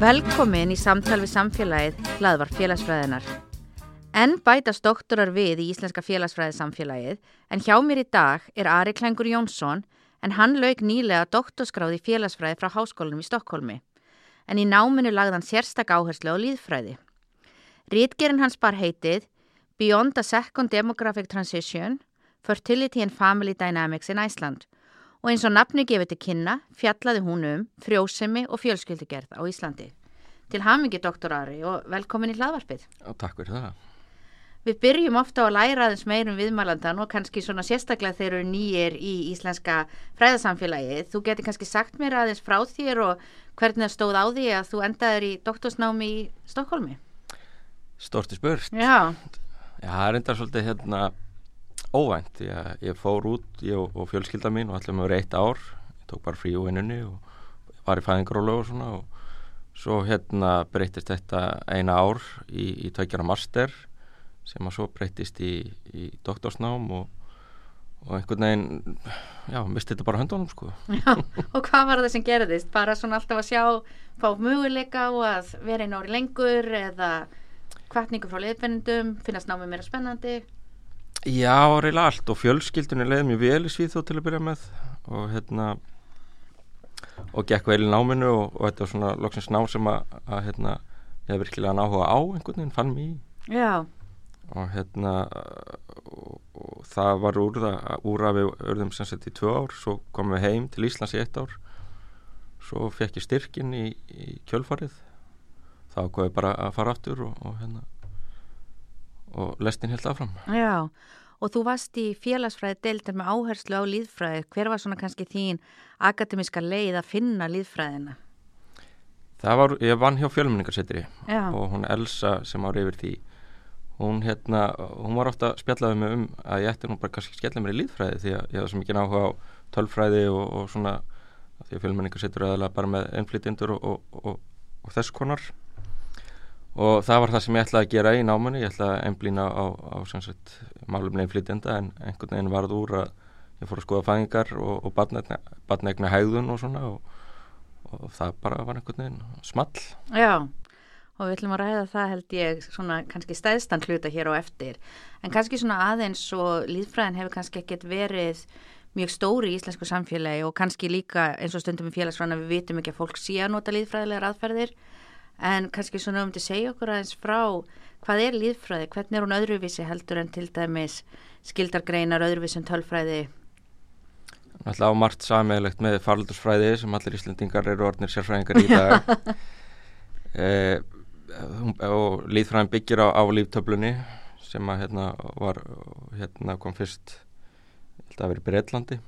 Velkomin í samtal við samfélagið hlaðvar félagsfræðinar. En bætast doktorar við í Íslenska félagsfræði samfélagið en hjá mér í dag er Ari Klengur Jónsson en hann lauk nýlega doktorskráði félagsfræði frá Háskólanum í Stokkólmi. En í náminu lagði hann sérstak áherslu á líðfræði. Rítgerinn hans bar heitið Beyond a Second Demographic Transition, Fertility and Family Dynamics in Iceland og eins og nafni gefið til kynna fjallaði hún um frjósemi og fjölskyldugerð á Íslandi. Til hamingi doktorari og velkomin í hlaðvarpið. Já, takk fyrir það. Við byrjum ofta að læra aðeins meirum viðmælandan og kannski svona sérstaklega þeir eru nýjir í íslenska fræðasamfélagið. Þú getur kannski sagt mér aðeins frá þér og hvernig það stóð á því að þú endaður í doktorsnámi í Stokkólmi. Storti spurt. Já. Já, það er enda svolítið hérna óvænt að ég fór út ég og, og fjölskylda mín og allir með verið eitt ár ég tók bara frí og vinnunni og var í fæðingarólu og svona og svo hérna breytist þetta eina ár í, í tækjara master sem að svo breytist í, í doktorsnám og, og einhvern veginn já, misti þetta bara höndunum sko Já, og hvað var það sem gerðist? Bara svona alltaf að sjá fá möguleika og að vera einn ári lengur eða kvartningu frá leifbennendum finnast námið meira spennandi Já, reyla allt og fjölskyldunni leiði mjög vel í Svíþó til að byrja með og hérna og gekk vel í náminu og, og þetta var svona loksins ná sem að, að hérna, ég hef virkilega náhuga á einhvern veginn, fann mér í Já. Og hérna og, og það var úr það úr að við örðum sem sett í tvö ár svo komum við heim til Íslands í eitt ár svo fekk ég styrkin í, í kjölfarið þá kom ég bara að fara aftur og, og hérna og lestin helt áfram. Já, og þú varst í félagsfræði deildar með áherslu á líðfræði. Hver var svona kannski þín akademiska leið að finna líðfræðina? Það var, ég vann hjá fjölmenningarsettri og hún Elsa sem ári yfir því hún hérna, hún var ofta spjallaði mig um að ég ætti nú bara kannski skella mér í líðfræði því að ég hafði svo mikið náhuga á tölfræði og, og svona því að fjölmenningarsettur er aðalega bara með ennflytjendur og, og, og þess konar. Og það var það sem ég ætlaði að gera í námanni ég ætlaði að einblýna á, á málumni einflýtjenda en einhvern veginn varð úr að ég fór að skoða fæðingar og, batnegna hægðun og svona og það bara var einhvern veginn small. Já, og við ætlum að ræða það held ég svona kannski stæðstan hluta hér á eftir. En kannski svona aðeins og líðfræðin hefur kannski ekkert verið mjög stóri í íslensku samfélagi og kannski líka eins og stundum í félagsfræðina við vitum ekki að fólk sé að nota líðfræðilegar aðferðir. En kannski svona um til að segja okkur aðeins frá hvað er líðfræði, hvernig er hún öðruvísi heldur en til dæmis skildargreinar öðruvísi en tölfræði? Alltaf margt sameigilegt með faraldursfræði sem allir íslendingar eru orðnir sérfræðingar í dag. Eh, og líðfræðin byggir á, á líftöflunni sem að hérna var hérna kom fyrst held að vera í Breitlandi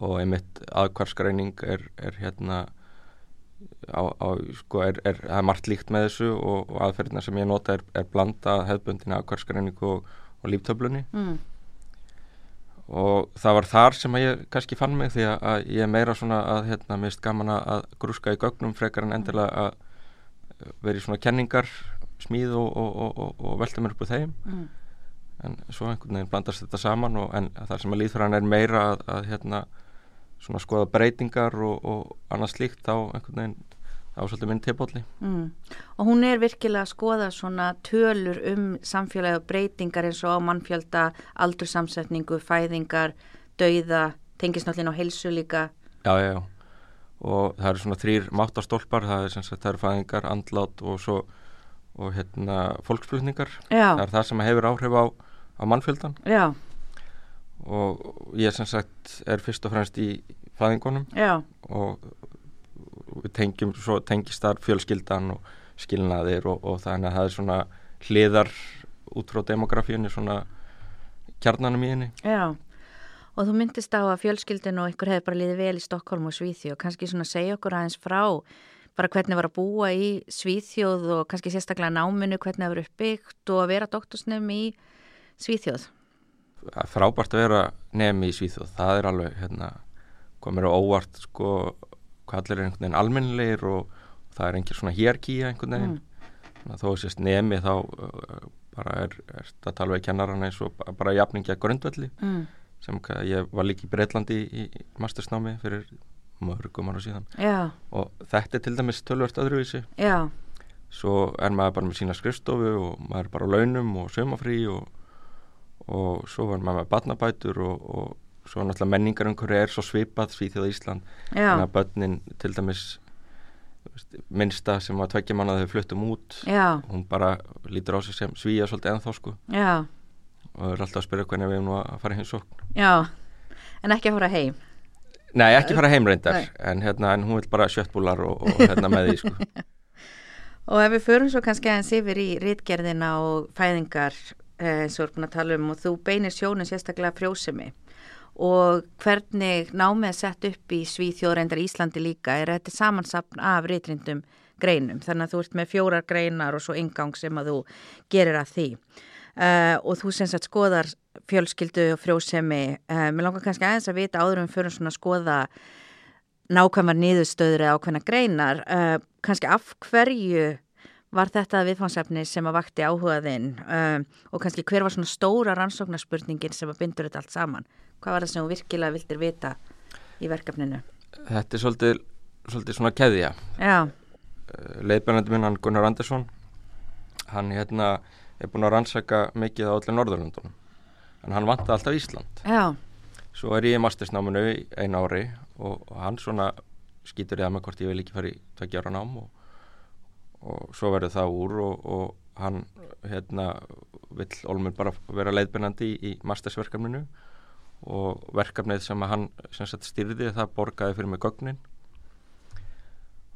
og einmitt aðkvarskreining er, er hérna á, á, sko, er, er, er margt líkt með þessu og, og aðferðina sem ég nota er, er blanda hefðbundina akkvarskreiningu og, og líftöflunni mm. og það var þar sem ég kannski fann mig því að ég er meira svona að hérna mist gaman að grúska í gögnum frekar en endilega að vera í svona kenningar smíð og, og velta mér upp úr þeim mm. en svo einhvern veginn blandast þetta saman en þar sem að líðfæran er meira að, að hérna svona skoða breytingar og, og annað slíkt á einhvern veginn ásöldu minn tilbóli. Mm. Og hún er virkilega að skoða svona tölur um samfélagi og breytingar eins og á mannfjölda, aldursamsetningu, fæðingar, dauða, tengisnállin á heilsu líka. Já, já, já. Og það eru svona þrýr máttarstólpar, það er sem sagt, það eru fæðingar, andlát og svo, og hérna, fólksflutningar. Já. Það er það sem hefur áhrif á, á mannfjöldan. Já og ég sem sagt er fyrst og fremst í fæðingunum Já. og við tengjum svo tengist þar fjölskyldan og skilnaðir og, og þannig að það er svona hliðar út frá demografíunni svona kjarnanum í henni Já, og þú myndist á að fjölskyldin og ykkur hefði bara liðið vel í Stokkólm og Svíþjóð. Og kannski svona segja okkur aðeins frá bara hvernig var að búa í Svíþjóð og kannski sérstaklega náminu hvernig það var uppbyggt og að vera doktorsnefn í Svíþjóð. Frábært að vera nefn í Svíþjóð, það er alveg hérna, komir á óvart sko, hvað allir er einhvern veginn almennilegir og, og það er einhver svona hierkíja einhvern veginn. Mm. þó að sést nemi þá uh, bara er, er þetta tala við kennaran eins og ba- bara jafningi að grundvelli. Mm. Sem ég var líka í Breitlandi í, í mastersnámi fyrir mörgum ára síðan. Já, og þetta er til dæmis tölvört öðruvísi. Já, svo er maður bara með sína skrifstofu og maður er bara á launum og sömafrí og, og svo var maður með barnabætur og, og svo náttúrulega menningar einhverju er svo svipað Svíþjóð Ísland. Já, þannig að börnin til dæmis minnsta sem var tveggja manna þau fluttum út já, hún bara lítur á sig sem svíja svolítið ennþá sko. Já, og er alltaf að spyrja hvernig við erum nú að fara og já, en ekki að fara heim. Nei, ekki fara heim reyndar en, hérna, en hún vil bara sjöttbúlar og, og hérna með því sko. Og ef við förum svo kannski aðeins yfir í rítgerðina og fæðingar eh, eins og við erum búin að tala um og þú beinir sjónum sérstaklega frjósemi. Og hvernig námið er sett upp í Svíþjóðreindar Íslandi líka er þetta samansapn af rítrindum greinum. Þannig að þú ert með fjórar greinar og svo ingang sem að þú gerir að því uh, og þú sem sagt skoðar fjölskyldu og frjósemi uh, mér langar kannski aðeins að vita áður um fyrir svona að skoða nákvæmar niðurstöður eða ákveðna greinar uh, kannski af hverju var þetta viðfangsefni sem að vakti áhugaðinn og kannski hver var svona stóra rannsóknarspurningin sem að bindur þetta allt saman? Hvað var það sem þú virkilega vildir vita í verkefninu? Þetta er svolítið, svolítið svona keðja. Já, leiðbænandi minn hann Gunnar Andersson hann hérna er búin að rannsaka mikið á allir Norðurlöndunum. En hann vantaði alltaf Ísland. Já, svo er ég í mastersnáminu í einu ári og, og hann svona skýtur ég að mig hvort ég vil ekki fara í tveggja ára nám og, og svo verður það úr og, og hann hérna vill Olmur bara vera leiðbennandi í, í mastersverkefninu og verkefnið sem hann sem sagt styrði það borgaði fyrir mig gögnin.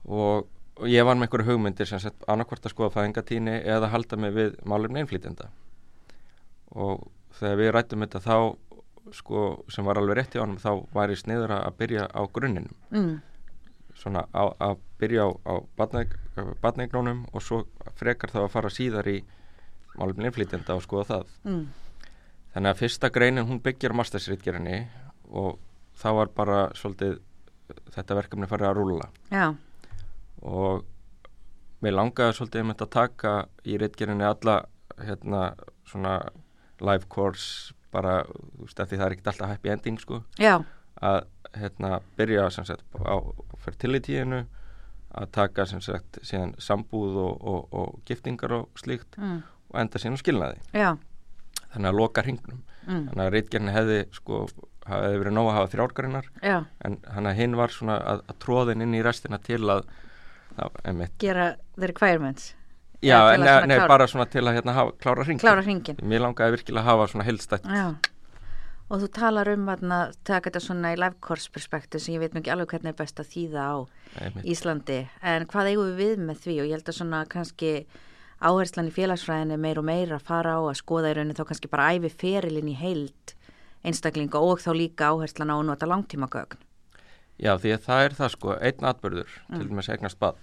Og, og ég var með einhverju hugmyndir sem sagt annarkvort að skoða fæðingatíni eða halda mig við málefni einflýtenda og þegar við rættum þetta þá sko sem var alveg rétt í ánum þá væri sniður að byrja á grunninum. Mm, svona á, að byrja á, á batneignónum og svo frekar þá að fara síðar í málefni innflytjenda og skoða það. Mm, þannig að fyrsta greinin hún byggjar mastersritgerinni og þá var bara svolítið þetta verkefni farið að rúla já, og mér langaði svolítið einmitt að taka í ritgerinni alla hérna svona live course bara, þú veist, því það er ekkert alltaf happy ending sko. Já, að hérna byrja sem sagt á fertilitíinu að taka sem sagt síðan sambúð og, og, og giftingar og slíkt mm, og enda síðan skilnaði. Já, þannig að loka hringnum. Mm, þannig að reitgerni hefði sko hefði verið nóg að hafa þrjárgarinnar já. en hann að hinn var svona að, að tróðin inn í restina til að gera the requirements? Já, til að nei, nei, klára- bara svona til að hérna hafa, klára hringin klára hringin mér langaði virkilega að hafa svona heilstætt Já, og þú talar um að taka þetta svona í live course perspektu sem ég veit mjög ekki alveg hvernig er best að þýða á einmitt, Íslandi, en hvað eigum við við með því? Og ég held að svona kannski áherslan í félagsfræðinni meir og meir að fara á að skoða í rauninni þá kannski bara æfi ferilinn í heild einstaklinga og þá líka áherslan á að nota langtímagögn. Já, því að það er það sko, einn atbyrður, Mm. til dæmis eignast badn,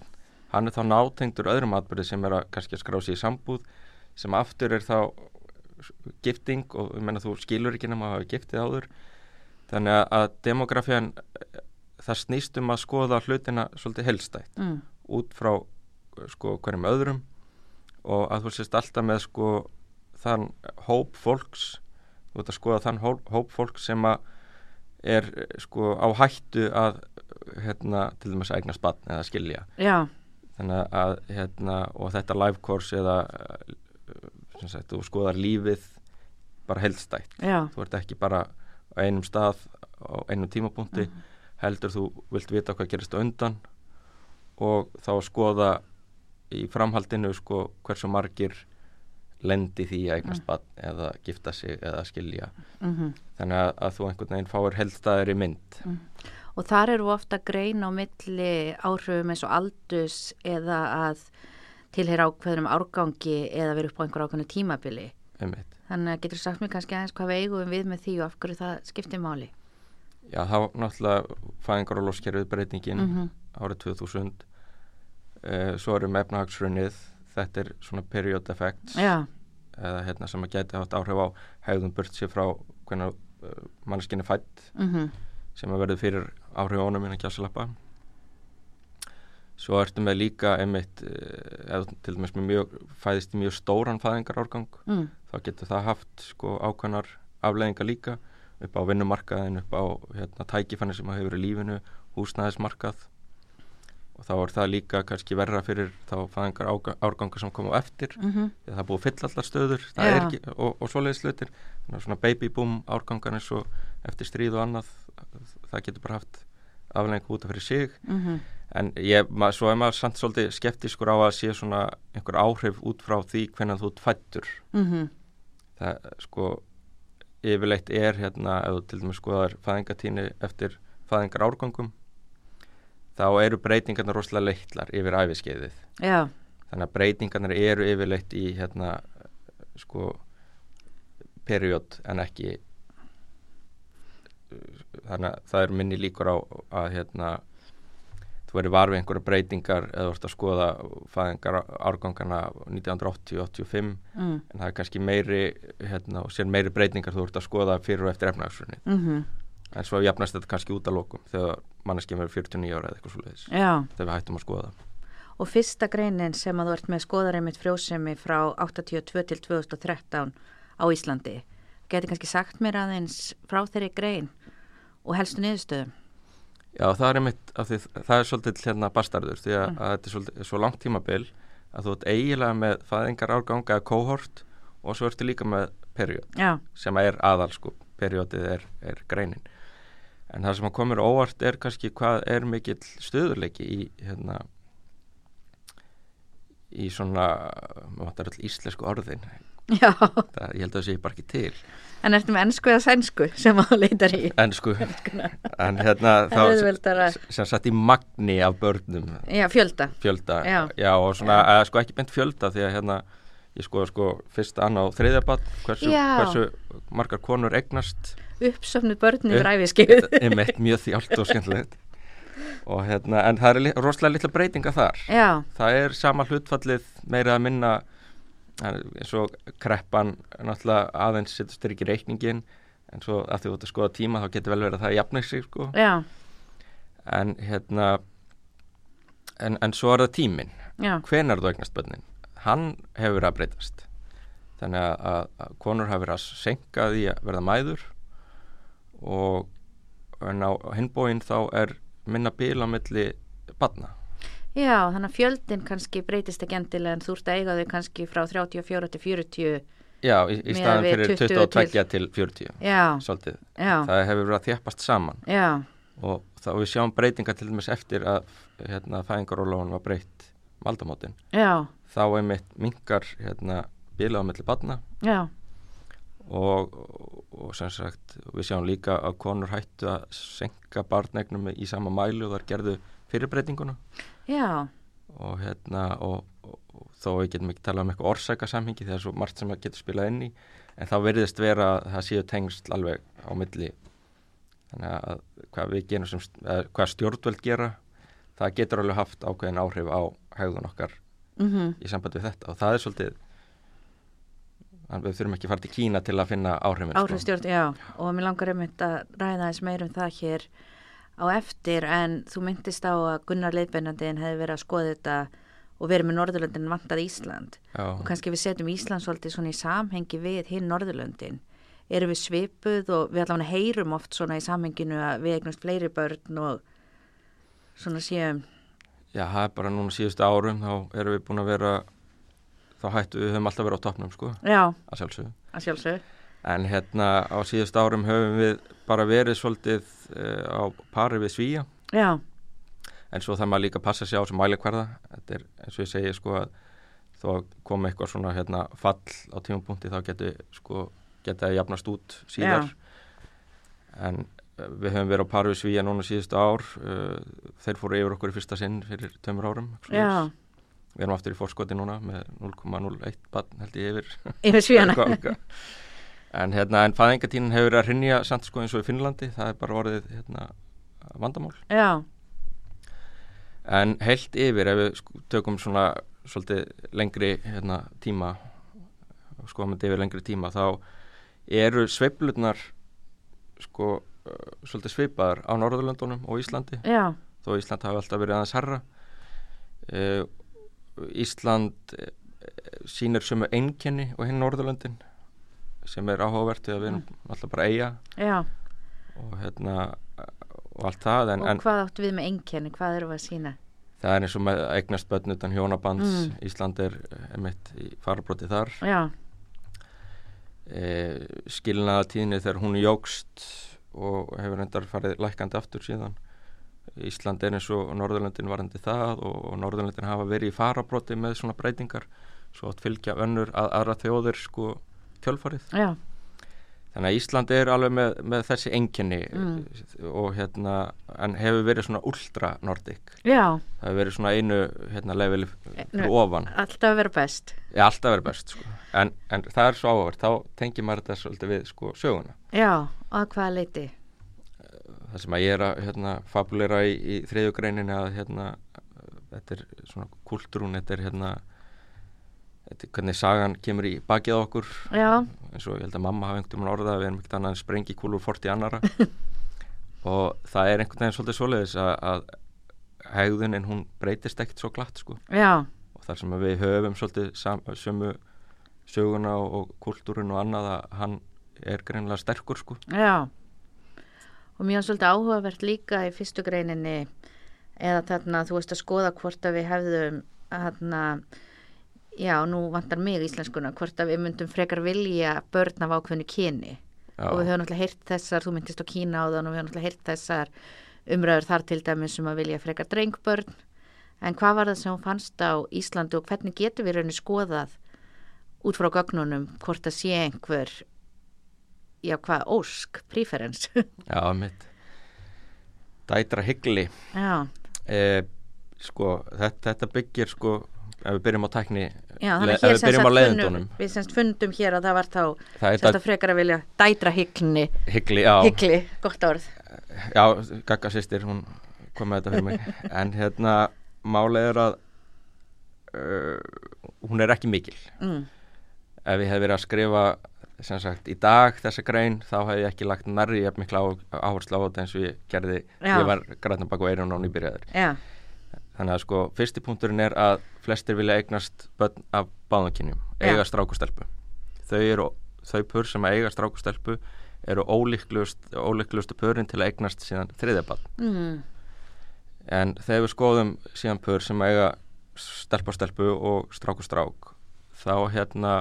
hann er þá nátengdur öðrum atbyrði sem er að kannski að skrá sig í sambúð, sem aftur er þá gifting og ég menna þú skilur ekki nema að hafa giftið áður, þannig að, demografían, það snýst um að skoða hlutina svolítið helstætt, Mm. út frá sko hverjum öðrum og að þú sést alltaf með sko þann hóp fólks, þú ert að skoða þann hóp, hóp fólks sem að er sko á hættu að hérna til dæmis að eignast batn eða skilja. Já, þannig að hérna og þetta live course eða eh, sagt þú skoðar lífið bara heldstætt já, þú ert ekki bara á einum stað á einum tímapunkti heldur þú vilt vita hvað gerist undan og þá skoða í framhaldinu sko hversu margir lendi því að eignast batn eða gifta sig eða skilja. Mm þannig að, að þú einhvern veginn fáir heldstæðir í mynd og þar eru ofta grein á milli áhrifum eins og aldus eða að tilheyra ákveðnum árgangi eða vera upp á einhver ákveðnu tímabili. einmitt. Þannig að getur sagt mér kannski aðeins hvað við eigum við með því og af hverju það skiptir máli. Já, það var náttúrulega fæðingar og loskerfið breytingin Mm árið 2000 uh, svo erum efnahagsrunnið þetta er svona period effects Já, eða hérna, sem að geti haft áhrif á hegðum burt sér frá hvernig uh, manneskinni fætt mhm, sem að verður fyrir áhrifunum innan gjásalappa svo ertu með líka einmitt uh, eða til dæmis með mjög fæðist mjög stóran fæðingar árgang mm, þá getur það haft sko ákveðnar afleðingar líka. Upp á vinnumarkaðin, upp á hérna, tækifanni sem að hefur í lífinu, húsnæðismarkað og þá er það líka kannski verra fyrir þá fæðingar árgangar sem koma á eftir því að það búið að fylla allar stöður er ekki, og, og Þannig að svona baby boom árgangar eins og eftir stríð og annað það getur bara haft afleðingar út af fyrir sig. Mhm, en ég, ma, svo er maður samt svolítið skeptiskur á að sé svona einhver áhrif út frá því hvernig þú fættur mhm, það sko yfirleitt er hérna ef þú til dæmis skoðar fæðingatíni eftir fæðingar árgangum þá eru breytingarnar rosalega leitlar yfir æfiskeiðið já, þannig að breytingarnar eru yfirleitt í hérna sko period en ekki þannig að það er minni líkur á að hérna þú verður varfið einhverja breytingar eða ert að skoða fæðingar árgangana 1980-85 mm, en það er kannski meiri hérna, og sér meiri breytingar þú ert að skoða fyrir og eftir efnagsrunni mhm, en svo jafnast þetta kannski út að lokum þegar manneskjum verður 49 ára eða eitthvað svo leiðis já. Þegar við hættum að skoða og fyrsta greinin sem að þú ert með skoðarinn mitt frjósemi frá 82 til 2013 á Íslandi. Geti kannski sagt mér aðeins frá þeirri grein og helstu niðurstöðum? Já, það er einmitt því það er svolítið hérna bastardur því að, að þetta er svolítið, svo langt tímabil að þú ert eiginlega með fæðingar árganga eða kóhort og svo ertu líka með period já, sem er aðal sko, periodið er, er greinin en það sem að komur óvart er kannski hvað er mikill stöðurleiki í hérna í svona maður vantar öll íslensku orðin. Já. Það, ég held að það sé bara ekki til. En ertu með ennsku eða sænsku sem að leitar í? En sko en hérna þá sem, satt í magni af börnum. Já, fjölda. Fjölda. Já. og svona, eða sko ekki beint fjölda því að hérna ég skoða sko fyrst annað og þriðja bad hversu, hversu margar konur eignast. Uppsöfnu börn yfir Upp- æfiskeiðu einmitt mjög þjált og skemmtilegt. Og hérna, en það er rosalega litla breytinga þar. Já, það er sama hlutfallið meira að minna er eins og kreppan náttúrulega aðeins setur styrkir reikningin en svo að þú ert að skoða tíma þá getur vel verið að það jafnir sig sko. Já, en hérna en, en svo er það tíminn. Já. Hvenar þú eignast bönnin hann hefur verið að breytast. Þannig að, að, að konur hafa verið að senka því að verða mæður og en á hinbóin þá er minna bíl á milli badna Já, þannig að fjöldin kannski breytist ekki endilega en þú ert að eiga þau kannski frá 34 til 40 já, í, í staðan fyrir 20 22 til 40 Já, svolítið, já, það hefur verið að þjappast saman. Já, og þá við sjáum breytinga til dæmis eftir að hérna, fæðingarólófun var breytt maldamótin, já, þá einmitt minkar hérna, bíla á milli badna já, og, og, og sem sagt við sjáum líka að konur hættu að senka barnegnum í sama mælu og þar gerðu fyrirbreytinguna. Já, og hérna og, og, þó við getum ekki talað um eitthvað orsakasamhengi þegar svo margt sem að getur spilað inn í en þá verðist vera að það séu tengsl alveg á milli. Þannig að hvað sem eða hvað stjórnvöld gera það getur alveg haft ákveðin áhrif á hegðun okkar mhm, í samband við þetta. Og það er svolítið við þurfum ekki að fara til Kína til að finna áhrifin sko. áhrifstjórn, já. Og mér langar einmitt að ræða þess meir um það hér á eftir en þú myndist á að Gunnar Leifbeinandin hefði verið að skoða þetta og verið með Norðurlöndin vantað Ísland. Já. og kannski við setjum Ísland svolítið svona í samhengi við hinn Norðurlöndin. Erum við svipuð og við allavega heyrum oft svona í samhenginu að við eignast fleiri börn og svona séum Já, það er bara núna síðustu árum þá erum við búin að vera þá hættu við höfum alltaf verið á toppnum sko, já, að sjálfsögðu. Að sjálfsög en hérna á síðustu árum höfum við bara verið svolítið uh, á pari við svíja já, en svo það maður líka að passa sig á sem mælikvarða. Þetta er eins og ég segi sko að þó að koma eitthvað svona hérna fall á tímapunkti þá getur sko geta það jafnast út síðar. En við höfum verið á pari við svíja núna síðustu ár uh, þeir fóru yfir okkur í fyrsta sinn fyrir tömur árum. Við erum aftur í fórskoti núna með 0,01 barn held ég yfir. yfir svíjana en hérna, en fæðingatínin hefur verið að hrinja samt sko eins og í Finnlandi, það er bara orðið hérna vandamál. já, En heilt yfir ef við tökum svona svolítið lengri hérna tíma skoðum þetta yfir lengri tíma þá eru sveiflurnar sko svolítið sveipaðar á Norðurlöndunum og Íslandi Já, þó Ísland hafi alltaf verið aðeins herra uh, Ísland uh, sýnir sömu einkenni og hinn Norðurlöndin sem er áhugavert við erum alltaf bara eiga já. og hérna og allt það en, Og hvað áttu við með einkenni? Hvað erum við að sína? það er eins og með eignast börn utan hjónabands Mm. Ísland er emitt í farabróti þar Já, e, skilnaðatíðinni þegar hún jógst og hefur endar farið lækandi aftur síðan. Ísland er eins og Norðurlöndin varandi það og, og Norðurlöndin hafa verið í farabróti með svona breytingar svo átt fylgja önnur að aðra þjóðir sko kjölfarið. Já, þannig að Ísland er alveg með, með þessi enginni Mm. og hérna en hefur verið svona ultra nordic já, það hefur verið svona einu hérna leveli fyrir ofan alltaf vera best. ég alltaf verið best sko. en, en það er svo áhverð, þá tengir maður þetta svolítið við sko söguna Já, og að hvaða leiti? það sem að ég er að hérna, fabulera í, í þriðju greininni að hérna, þetta er svona kultúrún, þetta er hérna hvernig sagan kemur í bakið okkur. Já, eins og ég held að mamma hafi einhvern veginn orðað að við erum ekkert annað en sprengi kúlur fort í annara og það er einhvern veginn svolítið svoleiðis að, að hegðunin hún breytist ekkert svo glatt sko. Já, og þar sem við höfum svolítið sam, sömu söguna og, og kultúrin og annað að hann er greinlega sterkur sko. Já. Og var svolítið áhugavert líka í fyrstu greininni eða þarna þú veist að skoða hvort að við hefðum þarna, já, nú vantar mig íslenskuna, hvort að við myndum frekar vilja börn af ákveðnu kyni. Já. og við höfum náttúrulega heyrt þessar, þú myndist á Kína á þann og við höfum náttúrulega heyrt þessar umræður þar til dæmis um að vilja frekar drengbörn. En hvað var það sem hún fannst á Íslandi og hvernig getur við rauninni skoðað út frá gögnunum hvort það sé einhver já hvað, ósk, preference? Já, mitt Dætra hyggli já, eh, sko, þetta, þetta byggir sko, ef við byrjum á tækni já le- ef við byrjum á funnum, við semst fundum hér að það var þá það semst að frekar að vilja dætra hyggli hyggli, hyggli, gott orð. Já Gagga sýstir, hún kom með þetta fyrir mig. En hérna, málið er að uh, hún er ekki mikil. Mm, ef ég hef verið að skrifa sem sagt í dag þessa grein þá hef ég ekki lagt nærri ég mikla áherslu á þetta eins og ég gerði Já. ég var grætna bak og eirun á nýbyrjaður. Já, þannig að sko fyrsti punkturinn er að flestir vilja eignast börn af báðankynjum Já. eiga strákustelpu þau eru þau pör sem eiga strákustelpu eru ólíklust ólíklustu pörin til að eignast síðan þriðja barn. Mm, en þegar við skoðum síðan pör sem eiga stelpa-stelpu og strákustrák þá hérna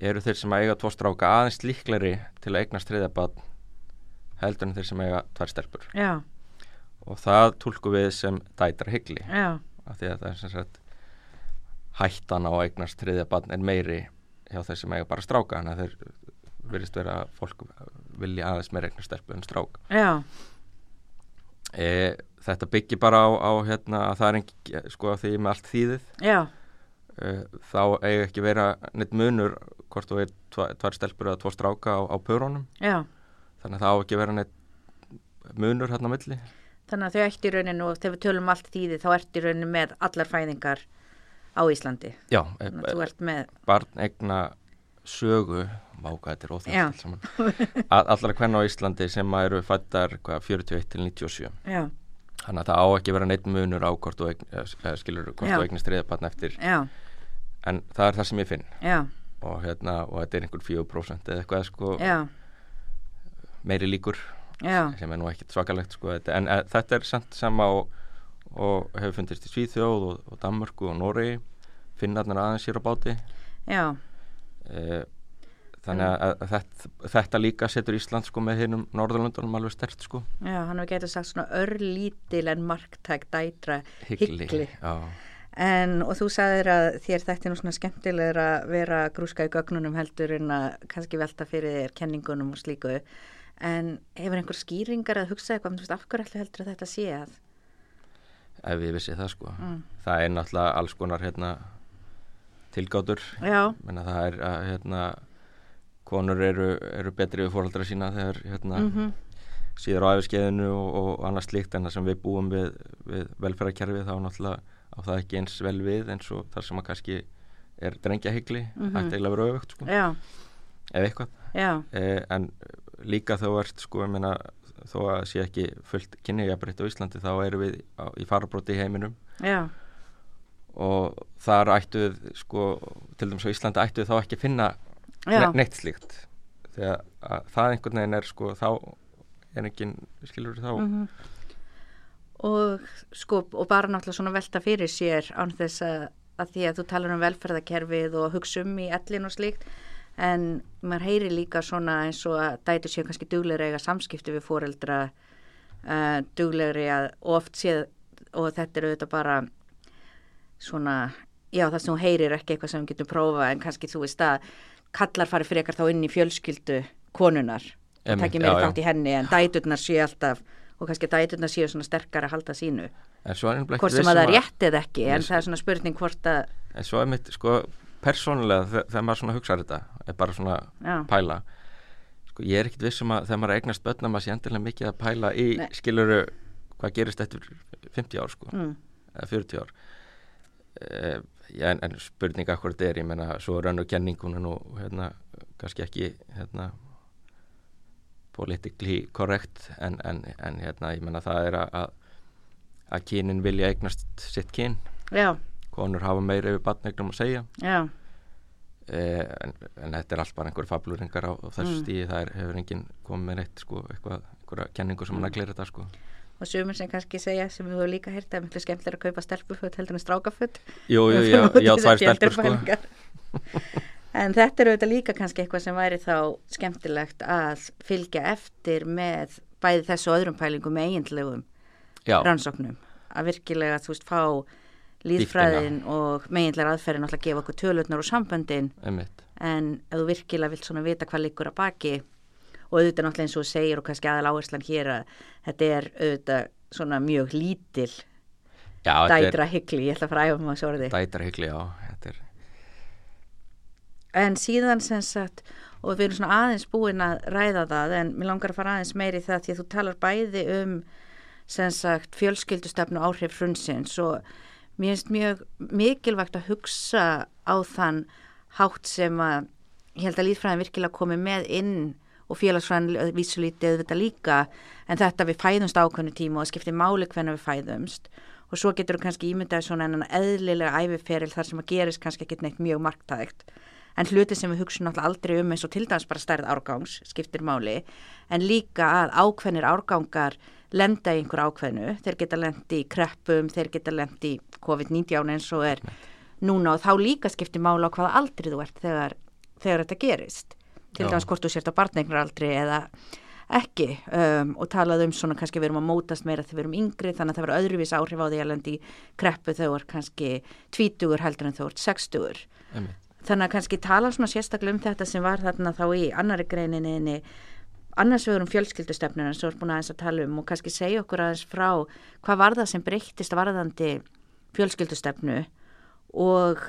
eru þeir sem eiga tvo stráka aðeins líkleri til að eignast þriðja barn heldur en þeir sem eiga tvær stelpur. Já, og það tólku við sem dætra hyggli af því að það er sem sagt hættan á eignast þriðja barn er meiri hjá þeir sem eiga bara stráka. Þannig að þeir virðist vera fólk vilja aðeins meira eignast stelpu en strák. Já, e, þetta byggir bara á, á hérna, að það er ekki, sko að því með allt þýðið. Já, e, þá eiga ekki vera neitt munur hvort þú er tvær stelpur eða tvo stráka á, á pörunum. Já. Þannig að það á ekki vera neitt munur hérna milli Þannig að þau í rauninu og þegar við tölum allt þýði þá í rauninu með allar fæðingar á Íslandi. já, e, Þannig að þú ert með, barn egna sögu váka þetta er óþægt allara hvenna á Íslandi sem eru fættar hvað, 41 til 97 já, þannig að það á ekki vera neitt munur á hvort þú eignist þriða barn eftir. Já, en það er það sem ég finn. Og, hérna, og þetta er einhver 4% eða eitthvað sko, meiri líkur já, sem er nú ekkit svakalegt sko, en e, þetta er samt sama og, og hefur fundist í Svíþjóð og, og Danmörku og Noregi. Finnarnar aðeins hér á báti. Já, e, þannig að, að þetta, þetta líka setur Ísland sko með hinnum Norðurlöndunum alveg stert sko. Já, hann hefur getið sagt svona örlítil en marktæk dætra hyggli, hyggli. En, og þú sagðir að þér er nú svona skemmtilegur að vera grúska í gögnunum heldur en að kannski velta fyrir þér kenningunum og slíku. En hefur einhver skýringar að hugsa eitthvað, þú veist, af hverju ætli heldur að þetta sé að? ef ég vissi það sko Mm. það er náttúrulega alls konar hérna tilgátur menna það er að hérna konur eru, eru betri við fórhaldra sína þegar hérna mhm, síðar á æfiskeiðinu og, og annað slíkt en það sem við búum við, við velferðarkerfið þá náttúrulega á það ekki eins vel við eins og þar sem að kannski er drengjahigli mm Mhm. -hmm. ætti eiginlega að vera öfugt sko, já, ef eitthvað já, e, en líka þó ert sko, ég meina, þó að sé ekki fullt kynniðjabrætt á Íslandi þá erum við á, í farabróti í heiminum. Já, og þar ættu við sko, til dæmis á Íslandi ættu við þá ekki finna ne neitt slíkt. Þegar að það einhvern veginn er sko, þá er engin skilur þá mhm. og sko, og bara náttúrulega svona velta fyrir sér án þess að, að því að þú talar um velferðakerfið og hugsa um í ellin og slíkt en maður heyri líka svona eins og að dætur séu kannski duglegri eiga samskipti við fóreldra uh, duglegri að oft séð og þetta er auðvitað bara svona, já það sem þú heyrir ekki eitthvað sem við getum prófa en kannski þú veist að kallar fari frekar þá inn í fjölskyldu konunar og takki meira þátt í henni en dæturnar séu alltaf og kannski dæturnar séu svona sterkar að halda sínu. Hvort sem að það um rétt eða ekki en það er svona spurning hvort að en svo er mitt sko persónulega þe- þegar maður svona hugsaður þetta er bara svona já, pæla. Sko ég er ekkit viss um að þegar maður eignast börn að maður sé endilega mikið að pæla í Nei. skiluru hvað gerist eftir 50 ár sko mm, eða 40 ár. E, já, en, en spurninga hvort þetta er ég menna svo er önnur kenning hún er nú hérna kannski ekki hérna politically correct en, en, en hérna ég menna það er að- að kynin vilja eignast sitt kyn. Já, konur hafa meira yfir batnegnum að segja já, Eh, en, en þetta er allt bara einhver fabluringar á, á þessu Mm. stíði, það er, hefur enginn komið með neitt sko, eitthvað, einhverja kenningu sem Mm. hann að glera þetta sko. og sumir sem kannski segja sem við höfum líka heyrt að miklu skemmtilega að kaupa stelpuföt heldur en strákaföt Jú, jú, já, já, tvær stelpur sko. en þetta er auðvitað líka kannski eitthvað sem væri þá skemmtilegt að fylgja eftir með bæði þessu öðrum pælingum með eiginlegum Já, rannsóknum að virkilega þú veist fá líðfræðin og meginlega aðferðin að gefa okkur tölutnar og samböndin. Einmitt. En ef þú virkilega vilt svona vita hvað liggur að baki og auðvitað náttúrulega eins og segir og kannski aðal áherslan hér að þetta er auðvitað svona mjög lítil Já, dætra hyggli, ég ætla að fara að æfa maður svo orði. Dætar hyggli, já er, en síðan sem sagt og við erum svona aðeins búin að ræða það en mér langar að fara aðeins meiri það því að þú talar bæði um sem sagt fjölskyldustefnu áhrif frunsins og mér finnst mjög mikilvægt að hugsa á þann hátt sem að ég held að líðfræðin virkilega komi með inn og félagsfræðin vísulítið þetta líka. En þetta við fæðumst ákveðnu tíma og það skiptir máli hvernig við fæðumst. Og svo getur þú kannski ímyndaði svona eðlilega æfiferil þar sem að gerist kannski ekki neitt mjög marktægt en hluti sem við hugsun alltaf aldrei um eins og til dæmis bara stærð árgangs skiptir máli. En líka að ákveðnir árgangar lenda í einhver ákveðnu. Þeir geta lendi í kreppum, þeir geta lendi í COVID-19 eins og er núna. Og þá líka skiptir máli á hvaða aldri þú ert þegar, þegar þetta gerist. Til dæmis hvort þú sért á barneignaraldri eða ekki. Um, og talað um svona kannski við erum að mótast meira þegar við erum yngri þannig að það verður öðruvís áhrif á því að lendi kreppu þegar kannski tvítugur heldur en sextugur. Einmitt þannig að kannski tala svona sérstaklega um þetta sem var þarna þá í annari greininni annars vegar um fjölskyldustefnuna sem þú ert búin aðeins að tala um og kannski segja okkur aðeins frá hvað var það sem breyttist varðandi fjölskyldustefnu og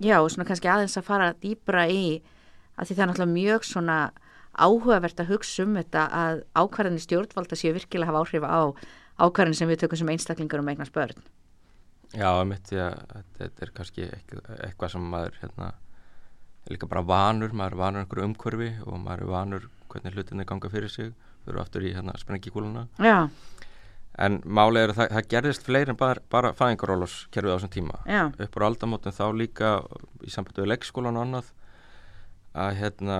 já, svona kannski aðeins að fara dýbra í að því það er náttúrulega mjög svona áhugavert að hugsa um þetta að ákvarðinni stjórnvalda séu virkilega hafa áhrif á ákvarðin sem við tökum sem einstaklingar um eignast börn. Já, einmitt, því að þetta- er kannski eitthvað, sem maður hérna, er líka bara vanur, maður er vanur einhverju umhverfi og maður er vanur hvernig hlutinni ganga fyrir sig, við erum aftur í hérna sprengikúluna Já, en málið er að það, það gerðist fleiri en bara, bara fæðingarólos kerfið á þessum tíma. Já, upp á aldamótum þá líka í sambandi við leikskólan og annað að hérna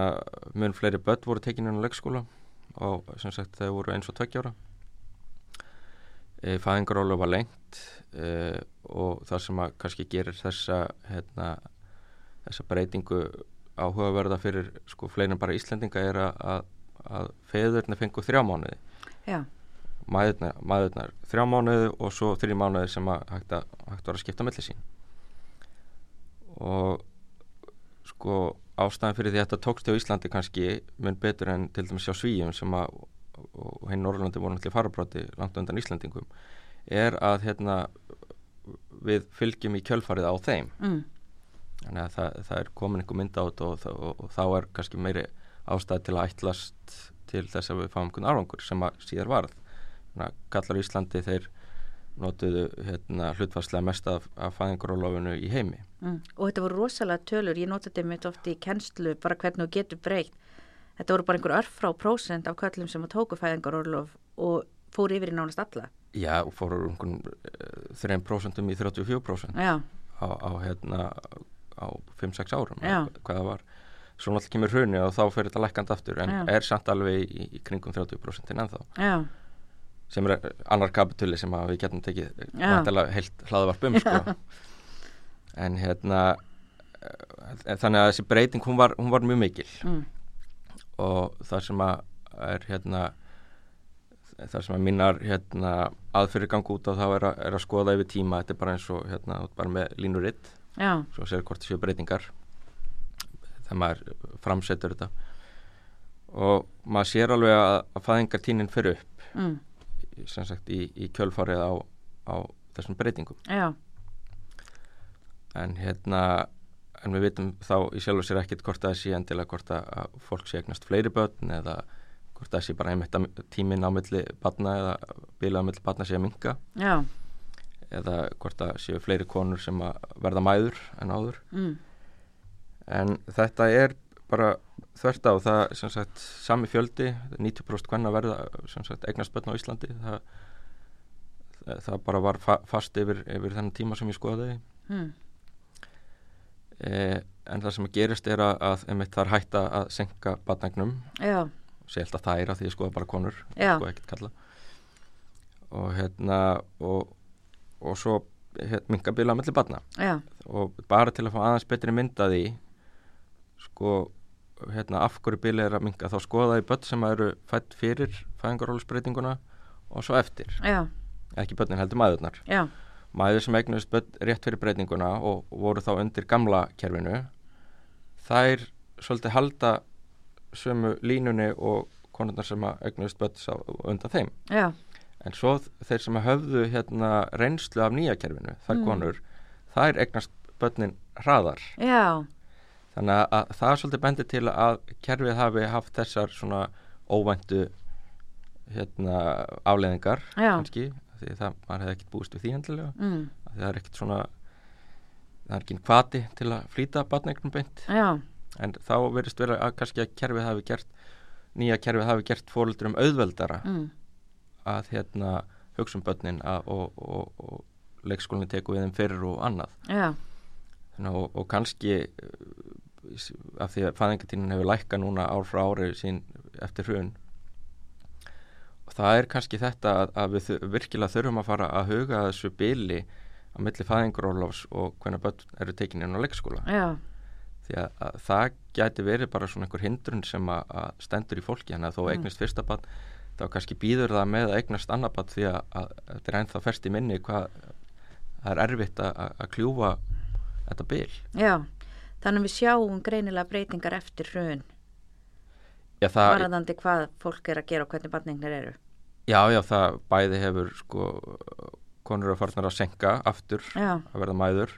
mun fleiri börn voru tekinni á leikskóla og sem sagt þau voru eins og tveggjára e, fæðingarólu var lengt e, og það sem að kannski gerir þessa hérna, þessa breytingu áhugaverða fyrir sko fleiri en bara Íslendinga er að, að, að feðurni fengu þrjá mánuði. Já, maðurnar, maðurnar þrjá mánuði og svo þrjá mánuði sem að hægt, að, hægt var að skipta melli sín. Og sko ástæðan fyrir því að þetta tókst á Íslandi kannski mun betur en til dæmis hjá Svíjum sem að hinn Norrlandi voru náttúrulega farabráti langt undan Íslandingum er að hérna við fylgjum í kjölfarið á þeim mm, þannig að það, það er komin einhver mynd á þetta og, og, og, og þá er kannski meiri ástæð til að ætlast til þess að við fáum einhvern árangur sem að síðar varð Þannig að kallar Íslandi þeir notuðu hérna, hlutfarslega mest af, af fæðingarólofinu í heimi. Mm. Og þetta voru rosalega tölur, ég nota þetta mitt oft í kennslu, bara hvernig þú getur breykt. Þetta voru bara einhver örfrá prósent af köllum sem að tóku fæðingarólof og fóru yfir í nánast alla. Já, og fóru einhvern 3% í 34% Já, á, á, hérna, á 5-6 árum, Já. hvað það var. Svo náttúrulega kemur hrunni og þá fer þetta lækkand aftur en Já. er samt alveg í, í kringum 30% ennþá. já, sem er annar kapituli sem við getum tekið Já. vantilega heilt hlaðvarp um sko. en hérna eh, þannig að þessi breyting hún var, hún var mjög mikil mm. Og það sem að er hérna það sem að minnar hérna, aðfyrir gangi út á þá er að, er að skoða yfir tíma, þetta er bara eins og hérna, bara með línuritt svo sér hvort séu breytingar þegar maður framsetur þetta. Og maður sér alveg að, að fæðingartínin fyrir upp mm. sem sagt í, í kjölfarið á, á þessum breytingum. Já, en hérna en við vitum þá í sjálf og sér ekkit hvort það sé endilega hvort að að fólk sé eignast fleiri börn eða hvort það sé bara einmitt að tíminn á milli barna eða bila á milli barna sé að minka já, eða hvort það séu fleiri konur sem að verða mæður en áður. Mm. en þetta er bara þvert á það sem sagt sami fjöldi 90% hvenna verða sem sagt eignast börn á Íslandi. Það, það bara var fa fast yfir, yfir þennan tíma sem ég skoðaði. Mm. Eh, en það sem að gerist er að, að einmitt það er hætta að senka batnagnum sé alltaf það er að því ég skoða bara konur Já. sko ekkert kalla. Og hérna og, og svo hérna, minga bila mellir batna já, og bara til að fá aðeins betri mynda því sko hérna af hverju bili er að minga þá skoða í börn sem eru fætt fyrir fæðingarólusbreytinguna og svo eftir. Já, ekki börnin heldur maðurnar já, mæður sem eignust börn rétt fyrir breytinguna og voru þá undir gamla kerfinu þær svolítið halda sömu línunni og konurnar sem börn sá undan þeim. Já, en svo þeir sem höfðu hérna reynslu af nýja kerfinu, þær Mm. konur þær eignast börnin hraðar. Já, þannig að, að það er svolítið bendi til að kerfið hafi haft þessar svona óvæntu hérna afleðingar kannski, því það, maður hefði ekkert búist við því endilega. Mm. Það er ekkert svona það er ekki hvati til að flýta batneignum beint. Já, en þá verðist vera að kannski að kerfið hafi gert nýja kerfið hafi gert fóröldurum auðveldara mm. að hérna hugsa um börnin að, og, og, og leikskólinni teku við þeim fyrir og annað. Þannig, og, og kannski uh, af því að fæðingatínin hefur lækka núna ár frá ári sín eftir hrun og það er kannski þetta að, að við virkilega þurfum að fara að huga að þessu bili á milli fæðingarólofs og hvernig börn eru tekin inn á leikskóla. Já, því að, að það gæti verið bara svona einhver hindrun sem að, að stendur í fólki. Hann að þó Mm. eignast fyrsta barn þá kannski býður það með að eignast annar barn því að, þetta er ennþá fest í minni hvað það er erfitt að, kljúfa þetta bil. Já. Þannig að við sjáum greinilega breytingar eftir hrun, varðandi hvað fólk er að gera og hvernig barningnir eru. já, já, það bæði hefur sko konur að farnar að senka aftur Já, að verða mæður.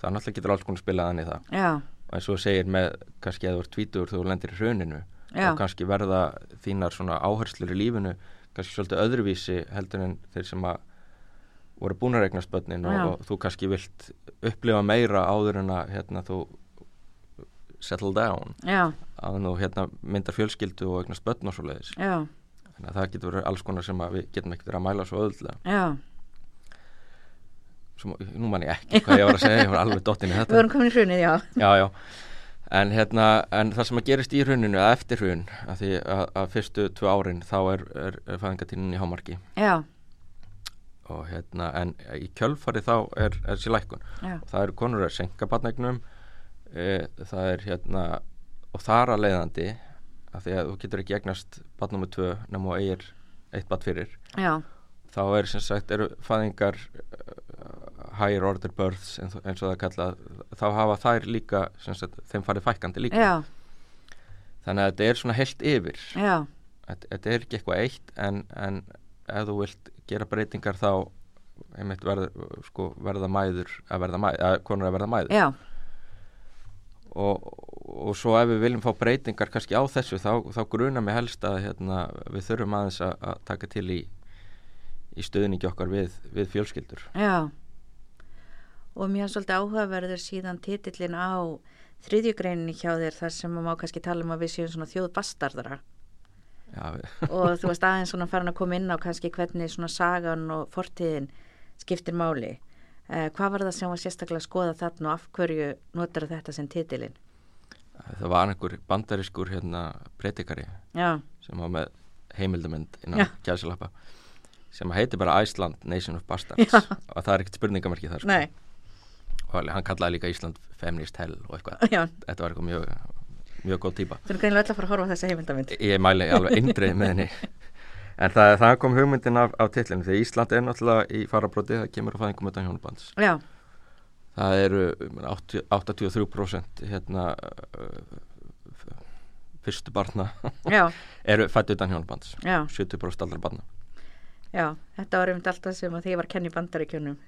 Það náttúrulega getur alls konar spilað hann í það. Já, og eins og segir með kannski að þú ert tvítur þú lendir í hruninu Já. og kannski verða þínar svona áherslur í lífinu kannski svolítið öðruvísi heldur en þeir sem að voru búin að regnast börnin og, og þú kannski vilt upplifa meira áður en að hérna, þú settle down já, að þú hérna, myndar fjölskyldu og eignast börn og svo leiðis þannig að það getur verið alls konar sem við getum ekkert að mæla svo öðvöldlega já. Svo, nú man ég ekki hvað ég var að segja ég var alveg dottin í Við þetta vorum komin í hrunið, já. já, já. En, hérna, en það sem að gerist í hruninu eða eftir hrun að því að, að fyrstu tvö árin þá er, er, er fæðingatínin í hámarki. Já, og hérna en í kjölfari þá er, er sér lækkun. Já, það eru konur að senka barnegnum e, það er hérna og þar að leiðandi að því að þú getur ekki egnast barn nummer tvö nema og eigir eitt barn fyrir já, þá er sem sagt eru fæðingar uh, higher order births eins og, eins og það kallað þá hafa þær líka sagt, þeim farið fækkandi líka. Já, þannig að þetta er svona heilt yfir. Þetta, þetta er ekki eitthvað eitt en, en ef þú vilt gera breytingar þá einmitt verð, sko, verða mæður að verða mæður, að konur að verða mæður. Já, og, og svo ef við viljum fá breytingar kannski á þessu þá, þá gruna mig helst að hérna, við þurfum aðeins að, að taka til í í stöðningi okkar við, við fjölskyldur. Já, og mér er svolítið áhugaverður síðan titillin á þriðjugreininni hjá þér þar sem maður má kannski tala um að við séum svona þjóðbastardara Já, við, og þú varst aðeins svona farin að koma inn á kannski hvernig svona sagan og fortíðin skiptir máli. Eh, hvað var það sem var sérstaklega að skoða þarna og af hverju notar þetta sem titilin? það var einhver bandarískur hérna breytikari Já, sem var með heimildamönd innan gæðsalappa sem heitir bara Iceland Nation of Bastards Já. og það er ekkert spurningamarki þar sko. og hann kallaði líka Ísland Feminist Hell og eitthvað, já, þetta var eitthvað mjög mjög góð típa þú erum greinlega öll að fara að horfa á þessa heimildamind. ég mæli alveg eindreið með henni en það, það kom hugmyndin af, af titlinu því Ísland er náttúrulega í farabróti það kemur á fæðingum utan hjónabands. Já, það eru um, 80 83% hérna uh, fyrstu barna eru fætt utan hjónabands. Já, 70% allra barna. Já, þetta var einmitt alltaf sem að því var í bandaríkjunum.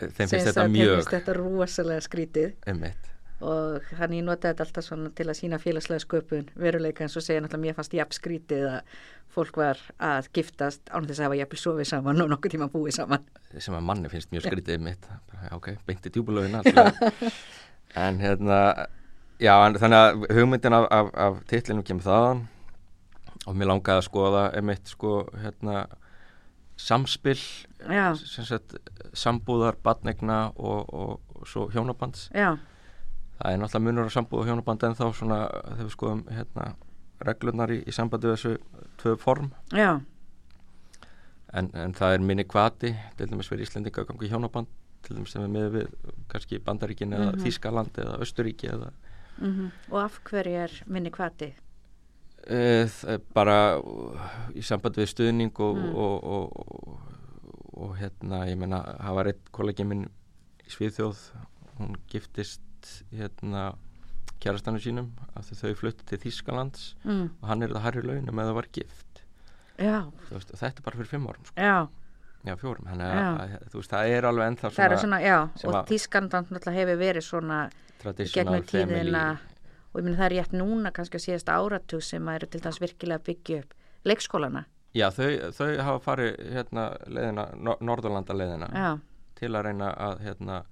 þeim finnst þetta þeim mjög finnst þetta rosalega skrítið. Einmitt og þannig ég notaði þetta alltaf svona til að sína félagslega sköpun veruleika eins og segja náttúrulega mér fannst jafn skrítið að fólk var að giftast án þess að hafa jafnvel sofið saman og nokkuð tíma búið saman. sem að manni finnst mjög skrítið mitt já, ok, beinti djúbulögin en hérna já, en þannig að hugmyndin af, af, af titlinu kemur þaðan. Og mér langaði að skoða einmitt sko hérna samspil Já, sem sagt sambúðar, badnegna og, og, og svo hjónabands. Já, það er náttúrulega munur á sambúð og hjónaband en þá svona þegar við skoðum hérna reglurnar í, í sambandi við þessu tvö form já, en, en það er minni kvati til dæmis fyrir Íslendinga að ganga í hjónaband til dæmis sem er með við kannski Bandaríkin eða Mhm. Þískaland eða Östuríki eða mm og af hverju er minni kvati? e, er bara í sambandi við stuðning og, Mm. og, og, og, og hérna ég meina það var eitt kollegi minn í Svíðþjóð hún giftist hérna kjærastannu sínum því þau fluttu til Þískalands Mm. og hann er það hærri launum eða var gift veist, þetta er bara fyrir fimm árum sko. já, já fjórum, að, að veist, það er alveg ennþá það eru svona, svona, já, og að- náttúrulega hefur verið svona gegnum tíðina og ég minn það er rétt núna kannski að síðasta áratug sem að eru til dæmis virkilega að byggja upp leikskólana. já, þau, þau hafa farið hérna leiðina, no, Norðurlanda leiðina Já, til að reyna að hérna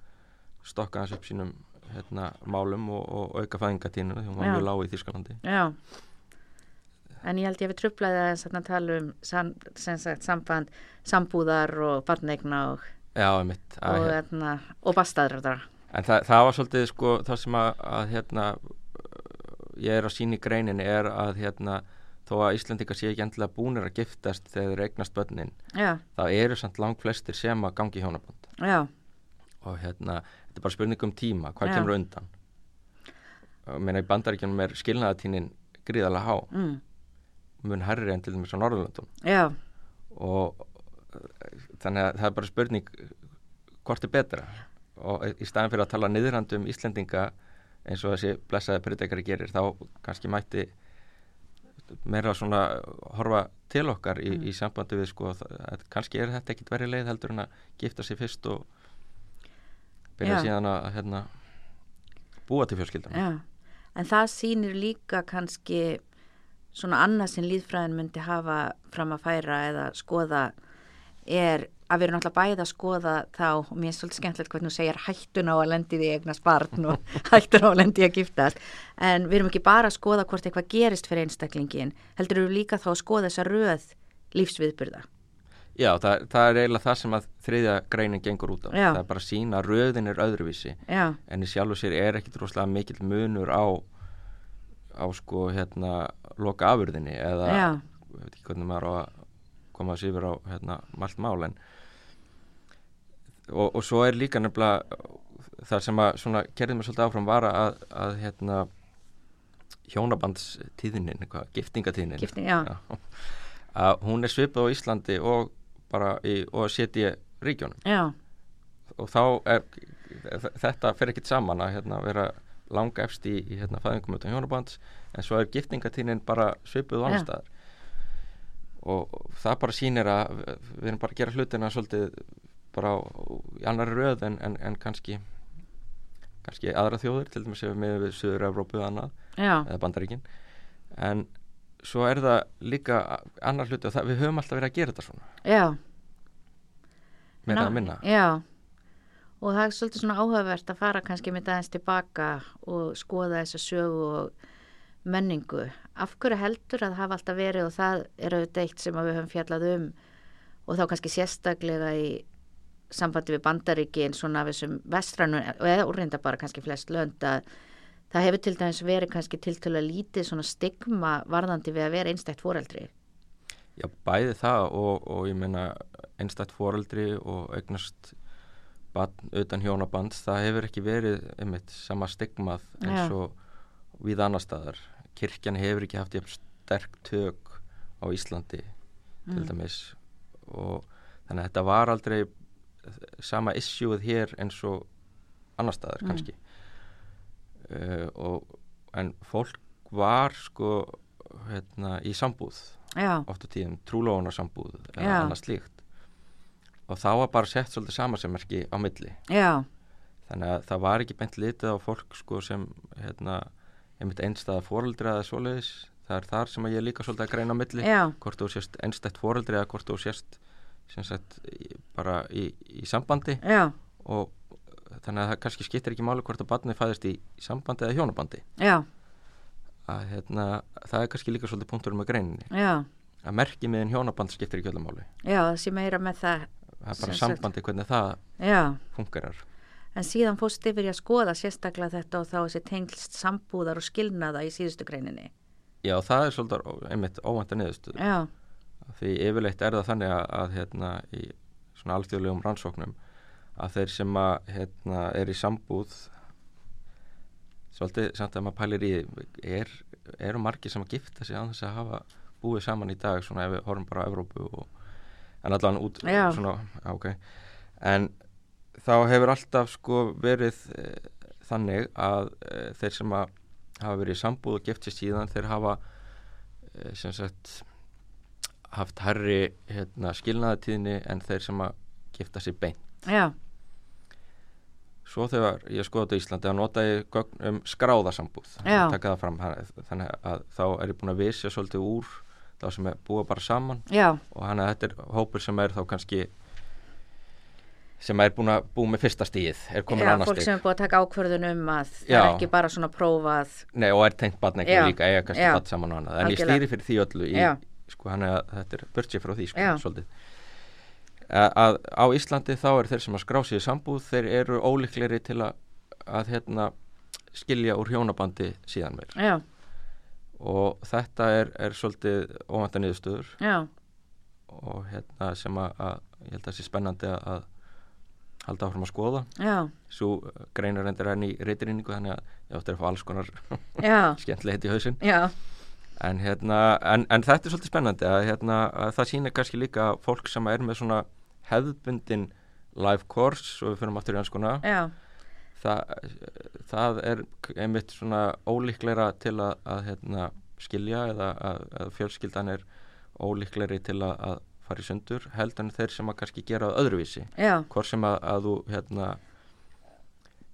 stokka hans upp sínum hérna málum og, og auka fæðingatínu því hún var mjög lág í Þískalandi já. En ég held ég við trublaði að tala um sam, sagt samband, sambúðar og barneigna og, já, mitt og, hérna, og bastaðrar. en það, það var svolítið sko það sem að, að hérna ég er að sína í greinin er að hérna þó að Íslandingar sé ekki endilega búnir að giftast þegar þeir eignast börnin Já, það eru samt lang flestir sem að gangi já, og hérna, þetta er bara spurning um tíma hvað kemur undan? Meina í bandaríkjunum er skilnaðatínin gríðarlega há, mm, mun herri en til dæmis á Norðurlöndum. Já, og þannig að það er bara spurning hvort er betra. Og í staðin fyrir að tala niðurhandi um Íslendinga eins og þessi blessaði pritekari gerir þá kannski mætti meira svona horfa til okkar í, Mm. í sambandi við sko að kannski er þetta ekkit verið leið heldur en að gifta sig fyrst og byrja síðan að hérna, búa til fjölskyldan. Já. En það sýnir líka kannski svona annað sem líðfræðin myndi hafa fram að færa eða skoða er að við erum náttúrulega bæði að skoða þá og mér er svolítið skemmtilegt hvernig þú segir hættun á að lendi því eignast barn og hættun á að lendi að giftast. En við erum ekki bara að skoða hvort eitthvað gerist fyrir einstaklingin heldur við líka þá að skoða þessa röð lífsviðburða Já, það, það er eiginlega það sem að þriðja greinin gengur út á. Já. það er bara að sína að röðin er öðruvísi. Já, en í sjálfu sér er ekkit rosalega mikill munur á á sko hérna loka afurðinni eða já, ég veit ekki hvernig maður á að koma þessi yfir á hérna malt mál en og, og svo er líka nefnilega það sem að svona kerðið mér svolítið áfram var að, að hérna hjónabandstíðinin, eitthvað, giftingatíðinin gifting, já, að hún er svipað á Íslandi og bara í, setja ríkjónum já, og þá er þetta fer ekkit saman að hérna, vera langa efst í, í hérna, fæðingum utan hjónabands en svo er giftingatíðnin bara svipuð Já. annar staðar. Og, það bara sýnir að við, erum bara að gera hlutina svolítið bara á, í annari röð en, en, en kannski kannski aðra þjóðir til dæmis ef við með við Suður Evrópu eða annað já, eða Bandaríkin. En svo er það líka annar hluti og það, við höfum alltaf verið að gera þetta svona. Já, meira að minna. Já, og það er svolítið svona áhugavert að fara kannski með aðeins tilbaka og skoða þessa sögu og menningu. Af hverju heldur að hafa alltaf verið og það er auðvitað eitt sem að við höfum fjallað um og þá kannski sérstaklega í sambandi við bandaríkin svona af þessum vestrannu og eða úrreynda bara kannski flest lönd að það hefur til dæmis verið kannski til til að lítið svona stigma varðandi við að vera einstætt foreldri. Já, bæði það og, og ég meina einstætt foreldri og eignast barn utan hjónabands, það hefur ekki verið einmitt sama stigmað eins og við annar staðar. Kirkjan hefur ekki haft jafn sterk tök á Íslandi til Mm. dæmis og þannig að þetta var aldrei sama issueð hér eins og annar staðar Mm. kannski uh, og, en fólk var sko hérna, í sambúð. Já, oft á tíðum trúlóðunar sambúð eða annað slíkt. Og þá var bara sett svolítið samansemmerki á milli. Já, þannig að það var ekki beint litið á fólk sko sem hérna, einmitt einstæða foreldri eða svoleiðis. Það er þar sem ég líka svolítið að greina á milli já, hvort þú sést einstætt foreldri eða hvort þú sést sagt bara í, í sambandi. Já, og þannig að það kannski skiptir ekki máli hvort að barnið fæðist í sambandi eða hjónabandi. Já, að hérna, það er kannski líka svolítið punkturum með greininni. Já, að merki meðin hjónaband skiptir ekki öllum máli. Já, það sé meira með það, það er bara sambandi hvernig það já, fungerar. En síðan fórst yfir í að skoða sérstaklega þetta og þá þessi tengst sambúðar og skilnaða í síðustu greininni. já það er svolítið einmitt óvænta niðurstöð Já, því yfirleitt er það þannig að, að hérna, í svona alþjóðlegum rannsóknum að þeir sem að hérna, er í sambúð svolítið samt að maður pælir í er, eru margir sem að gifta sig án þess að hafa búið saman í dag svona ef við horfum bara á Evrópu og, en allan út svona, já, ok. En þá hefur alltaf sko verið e, þannig að e, þeir sem að hafa verið í sambúð og gift sér síðan þeir hafa e, sem sagt haft herri hérna, skilnaðatíðni en þeir sem að gifta sér beint. Já, Svo þegar ég skoði þetta í Íslandi að nota ég um skráðasambúð Já. það fram hann- þannig að þá er ég búin að visja svolítið úr þá sem er búa bara saman já, og hann að þetta er hópur sem er þá kannski sem er búin að búa með fyrsta stíð er komin já, annar fólk stíð sem er búið að taka ákvörðun um að það Já. er ekki bara svona prófað, Nei, og er tengt batn ekki Já. líka eiga kannski Já. batn saman og annað en ég Algjörlega. stýri fyrir því öllu í, Já. sko, hann að þetta er börtsið frá því sko, Já. svolítið að, á Íslandi þá er þeir sem að skrá í sambúð þeir eru ólíklegri til að, að hérna, skilja úr hjónabandi síðan meir. Já, og þetta er, er svolítið óvænta niðurstöður. Já, og hérna sem að, að ég held að það sé spennandi að, halda áfram að skoða. Já, svo greinar endur enn í reytirinningu þannig að ég átti að fá alls konar skemmtilegt í hausinn. Já, en, hérna, en, en þetta er svolítið spennandi að, hérna, að það sýnir kannski líka fólk sem er með svona hefðbundin live course og við fyrir aftur í hanskuna já, það, er einmitt svona ólíkleira til að, að hérna, skilja eða að, að fjölskyldan er ólíkleiri til að, að fara í sundur heldur en þeir sem að kannski gera öðruvísi. Hvort sem að, að þú hérna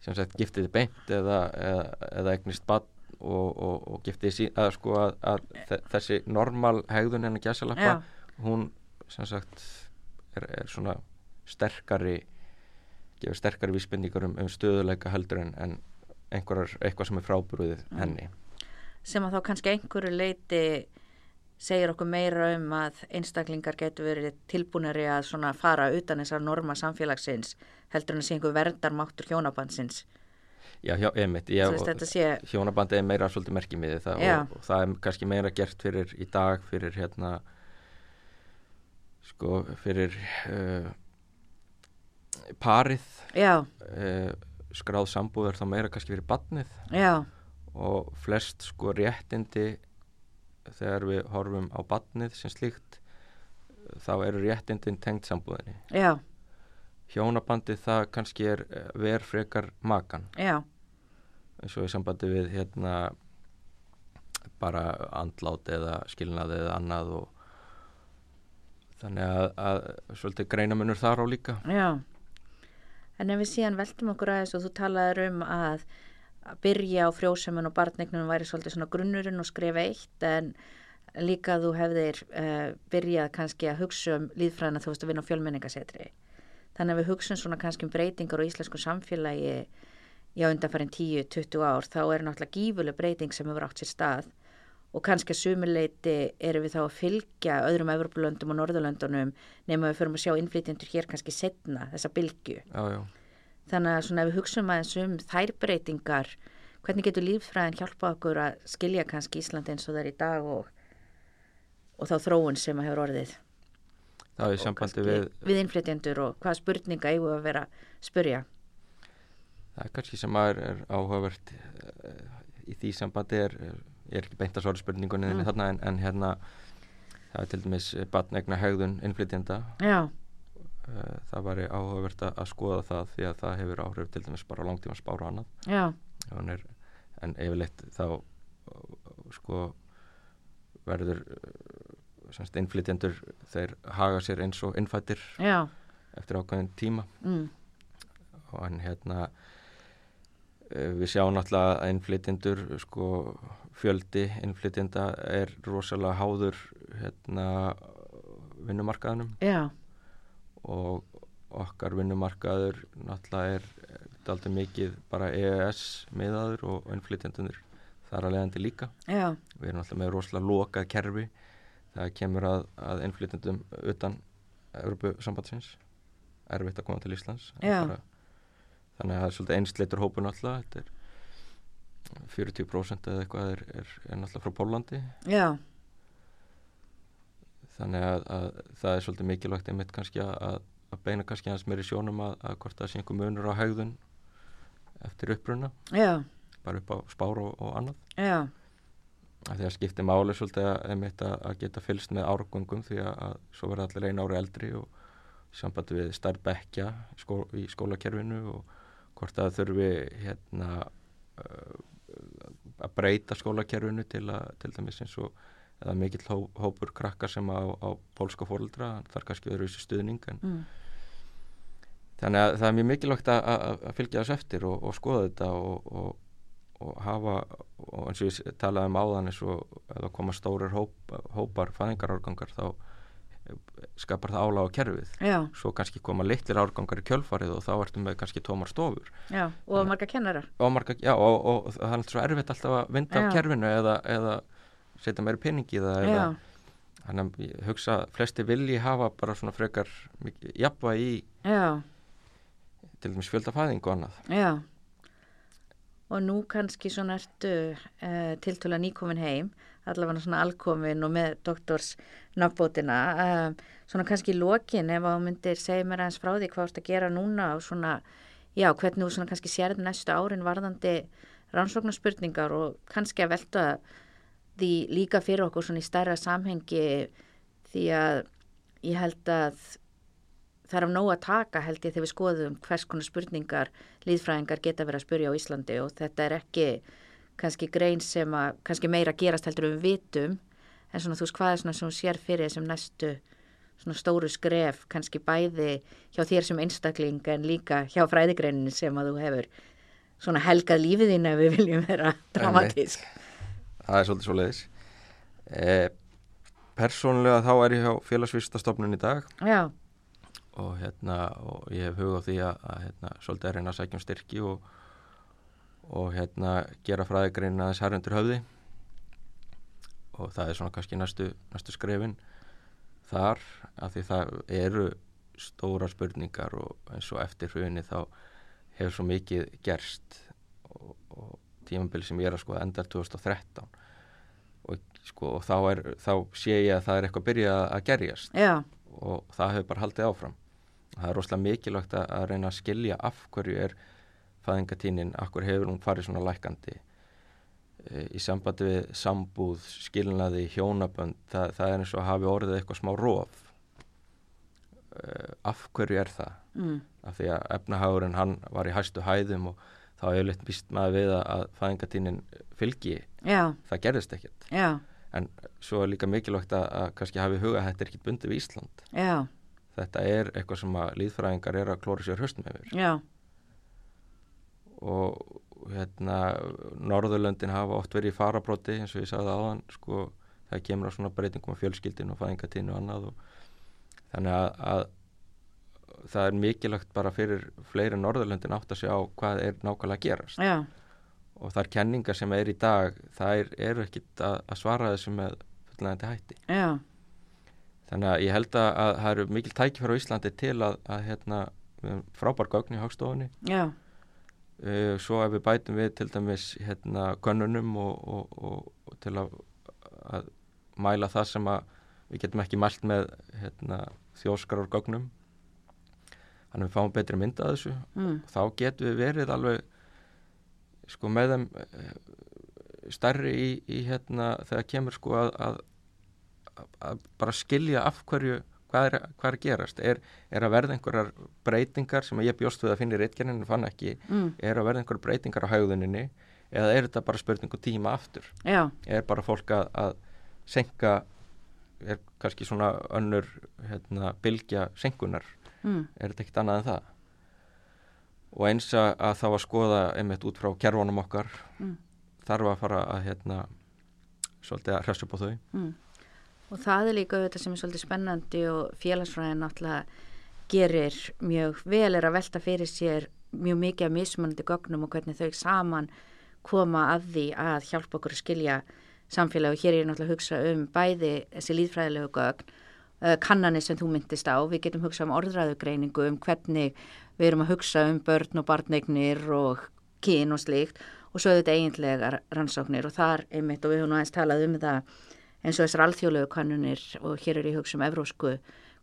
sem sagt giftið beint eða, eða, eða eignist badn og, og, og giftið síðan að sko að, að þe- þessi normal hegðun en að gæsalappa já, hún sem sagt er, er svona sterkari gefur sterkari vísbendingar um, um stöðuleika heldur en, en einhverjar, eitthvað sem er frábúruðið Mm. henni sem að þá kannski einhverju leiti segir okkur meira um að einstaklingar getur verið tilbúinari að svona fara utan þessar norma samfélagsins heldur en að sé einhver verdarmáttur hjónabandsins. já, hjá, einmitt, þetta sé, hjónabandi er meira svolítið merkimiði það Já. og, og það er kannski meira gert fyrir í dag fyrir hérna sko fyrir uh, parið uh, skráð sambúð er þá meira kannski fyrir badnið já, og flest sko réttindi þegar við horfum á badnið sem slíkt þá eru réttindin tengt sambúðinni. Já, hjónabandið það kannski er eh, ver frekar makan. Eins og í sambandi við hérna bara andlát eða skilnað eða annað og þannig að, að svolítið greinamunur þar á líka já. En ef við síðan veltum okkur aðeins og þú talaður um að að byrja á frjósemun og barnegnum væri svolítið svona grunnurinn og skrifa eitt en líka þú hefðir uh, byrjað kannski að hugsa um líðfræðina þú veist að vinna á fjölmenningasetri. þannig að við hugsun svona kannski um breytingar á íslensku samfélagi já undanfærin 10-20 ár þá er náttúrulega gífuleg breyting sem hefur átt sér stað og kannski að sumuleiti erum við þá að fylgja öðrum Evropalöndum og Norðurlöndunum nema við förum að sjá innflytjendur hér kannski setna þessa bylgu já, já. þannig að svona ef við hugsun aðeins um þær breytingar hvernig getur líffræðin hjálpa okkur að skilja kannski Íslandi eins og það er í dag og, og þá þróun sem að hefur orðið? Er og sambandi við við innflytjendur og hvaða spurninga eigum við að vera að spurja það er kannski sem að er, er áhugavert eh, í því sambandi er, er ég er ekki beint að svara spurningunni Mm. þarna en, en hérna það er til dæmis batnegna hegðun innflytjenda. Já, Eh, það væri áhugavert að skoða það því að það hefur áhrif til dæmis bara langtíma spára annað. Er, en yfirleitt þá sko verður uh, semst innflytjendur þeir haga sér eins og innfættir já. eftir ákveðin tíma. Mm, og en hérna við sjáum náttúrulega að innflytjendur sko fjöldi innflytjenda er rosalega háður hérna vinnumarkaðanum já, og okkar vinnumarkaður náttúrulega er aldrei mikið bara EES miðaður og innflytjendunir þar að leiðandi líka. Já, við erum alltaf með rosalega lokað kerfi það kemur að, að innflytjendum utan Európu-sambandsins erfitt að koma til Íslands Það er Já. bara, þannig að það er svolítið einsleitur hópun alltaf þetta er 40% eða eitthvað er, er, er náttúrulega frá Pólandi já, þannig að, að það er svolítið mikilvægt einmitt kannski að, að, beina kannski hans meiri sjónum að, að hvort það sé einhver munur á hegðun eftir uppruna. Já, bara upp á spár og, og annað. Já, að því að skipti máli svolítið að, einmitt að, geta fylst með árgöngum því að, að svo verða allir einu ári eldri og sambandi við stærð bekkja í, skó, í skólakerfinu og hvort að þurfi hérna uh, að breyta skólakerfinu til að til dæmis eins og eða mikill hó, hópur krakkar sem á, á pólska fóreldra þar kannski verður þessi stuðning en mm, þannig að það er mjög mikilvægt að, að, að fylgja þess eftir og, og skoða þetta og, og, og hafa og eins og ég talaði um áðan eins og það koma stórir hóp, hópar fæðingarárgangar þá skapar það álag á kerfið. Já, svo kannski koma litlir árgangar í kjölfarið og þá ertum við kannski tómar stofur. Já og marga kennarar og, marga, já, og, og, og það er alltaf svo erfitt alltaf að vinda af kerfinu eða, eða setja meiri peningi í það eða, þannig að ég hugsa að flesti vilji hafa bara svona frekar jafnvæg í já, til dæmis fjöldafæðing og annað. Já. Og nú kannski svona ertu uh, tiltöla nýkomin heim allavega svona alkomin og með doktors nafnbótina. Uh, svona kannski í lokin ef þú myndir segja mér aðeins frá því hvað þú ert að gera núna og svona, já, hvernig þú svona kannski sérð næstu árin varðandi rannsóknarspurningar og kannski að velta því líka fyrir okkur svona í stærra samhengi því að ég held að það er af nóg að taka held ég þegar við skoðum hvers konar spurningar líðfræðingar geta verið að spurja á Íslandi og þetta er ekki kannski grein sem að kannski meira gerast heldur um vitum en svona þú veist hvað er svona sem sér fyrir þessum næstu svona stóru skref kannski bæði hjá þér sem einstakling en líka hjá fræðigreinin sem að þú hefur svona helgað lífið þín ef við viljum vera dramatísk. það er svolítið svo leiðis eh, persónulega þá er ég hjá félagsvísastofnun í dag. Já, og hérna og ég hef hug á því að, að hérna, svolítið er reyna að sækja um styrki og, og hérna gera fræðigrein aðeins herrundur höfði. Og það er svona kannski næstu, næstu skrefin þar af því það eru stóra spurningar og eins og eftir hruni þá hefur svo mikið gerst og, og tímabili sem ég er að sko endar 2013 og, sko, og þá, er, þá sé ég að það er eitthvað að byrja að gerjast. Já, og það hefur bara haldið áfram. Það er rosalega mikilvægt að reyna að skilja af hverju er fæðingatínin hverju hefur hún farið svona lækandi e, í sambandi við sambúð, skilnaði, hjónabönd það, það er eins og hafi orðið eitthvað smá rof. E, af hverju er það? Mm, af því að efnahagurinn hann var í hæstu hæðum og þá hefur litt býst maður við að, fæðingatínin fylgi. Já, það gerðist ekkert. Já, en svo er líka mikilvægt að, að kannski hafi huga að þetta er ekki bundið við Ísland. Já, þetta er eitthvað sem að líðfræðingar er að klóra sér höstum já, og hérna Norðurlöndin hafa oft verið í farabróti eins og ég sagði áðan sko, það kemur á svona breytingum á fjölskyldin og fæðingatíðinu og annað og þannig að, að það er mikilvægt bara fyrir fleiri Norðurlöndin átt að segja á hvað er nákvæmlega að gerast. Já, og það er kenningar sem er í dag það eru ekkit að, að svara þessu með fullnægandi hætti. Já, þannig að ég held að, að það eru mikil tækifæri á Íslandi til að, að hérna, við höfum frábær gögn í hagstofunni. Já, uh, svo ef við bætum við til dæmis hérna, gönnunum og, og, og, og til að, að mæla það sem að við getum ekki mælt með hérna, þjóskar og gögnum þannig að við fáum betri mynd að þessu. Mm, þá getum við verið alveg sko með þeim eh, stærri í, í hérna þegar kemur sko að, að, að bara skilja af hverju hvað er, hvað er gerast? Er, er að verða einhverjar breytingar sem ég bjóst við að finna í reitgerðinu en fann ekki. Mm, er að verða einhverjar breytingar á haugðuninni eða er þetta bara spurningu tíma aftur? Já, er bara fólk að, að senka er kannski svona önnur hérna, bylgja senkunar? Mm, er þetta ekkert annað en það? Og eins að, að þá að skoða einmitt út frá kerfunum okkar Mm. þarf að fara að hérna svolítið að hressu upp á þau. Mm. Og það er líka þetta sem er svolítið spennandi og félagsfræðin náttúrulega gerir mjög vel er að velta fyrir sér mjög mikið af mismunandi gögnum og hvernig þau saman koma að því að hjálpa okkur að skilja samfélag og hér er ég náttúrulega að hugsa um bæði þessi líðfræðilegu gögn uh, kannanir sem þú myndist á, við getum hugsað um orðræðugreiningu um hvernig við erum að hugsa um börn og barneignir og kyn og slíkt. Og svo auðvitað eiginlegar rannsóknir. Og þar einmitt og við höfum aðeins talað um það eins og þessar alþjóðlegu kannunir og hér er ég hugsa um evrósku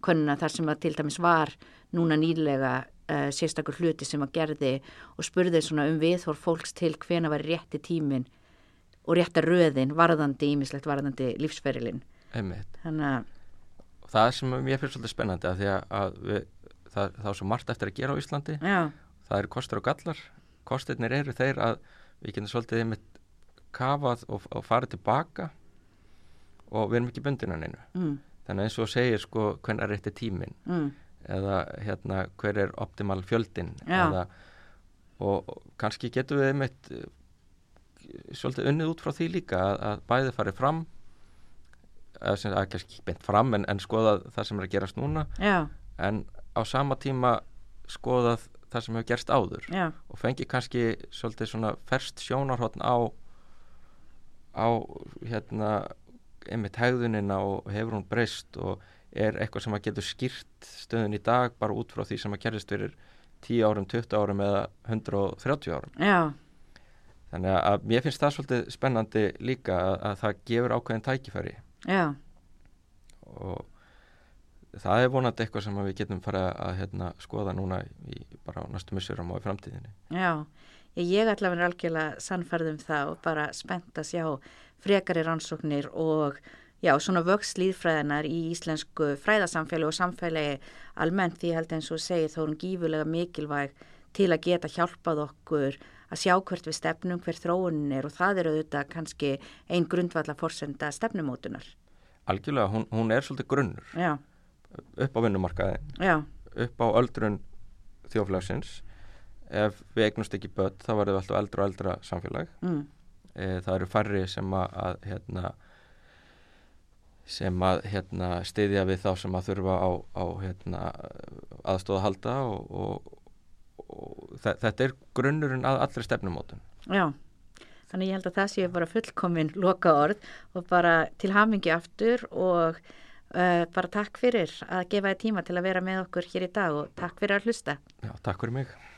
kannuna þar sem að til dæmis var núna nýlega uh, sérstakur hluti sem að gerði og spurði svona um viðhór fólks til hvena var rétti tímin og rétta röðin varðandi ímislegt varðandi lífsferilin einmitt. þannig að, og það sem mér finnst svolítið spennandi að því að við, það, það er svo margt eftir að gera á Íslandi. Já, það eru kostur og gallar. Kostirnir eru þeir að við getum svolítið einmitt kafað og, og farið tilbaka og við erum ekki bundin að neinu. Mm, þannig að eins og segir sko hvernig er rétti tímin mm, eða hérna hver er optimal fjöldin Já. eða, og, og kannski getum við einmitt eh, svolítið unnið út frá því líka að, að bæði farið fram að kannski ekki beint fram en, en skoða það sem er að gerast núna. Já, en á sama tíma skoða það sem hefur gerst áður. Já, og fengi kannski svolítið svona ferst sjónarhóttn á á hérna einmitt hegðunina og hefur hún breyst og er eitthvað sem að getur skýrt stöðun í dag bara út frá því sem að gerist fyrir 10 árum, 20 árum eða 130 árum. já, Þannig að mér finnst það svolítið spennandi líka að, að það gefur ákveðin tækifæri já, og það er vonandi eitthvað sem við getum fara að hérna, skoða núna í bara á næstu missurum og í framtíðinni. já ég, ætla að vera algjörlega sannfærð um það og bara spennt að sjá frekari rannsóknir og já, svona vöxt líðfræðinar í íslensku fræðasamfélagi og samfélagi almennt því held eins og segir þá er hún gífulega mikilvæg til að geta hjálpað okkur að sjá hvert við stefnum, hver þróunin er og það er auðvitað kannski ein grundvalla forsenda stefnumótunar. Algjörlega, hún, hún er svolítið grunnur Já, upp á vinnumarkaðin, já, upp á öldrun þjóflagsins. Ef við eignumst ekki börn þá verðum við alltaf eldra og eldra samfélag. mm, E, það eru færri sem að, að hérna, sem að hérna, styðja við þá sem að þurfa á, á hérna, aðstóða halda og, og, og þe- þetta er grunnurinn að allri stefnumótun. já. Þannig ég held að það sé bara fullkomin loka orð og bara til hamingi aftur og uh, bara takk fyrir að gefa þér tíma til að vera með okkur hér í dag og takk fyrir að hlusta. Já, takk fyrir mig.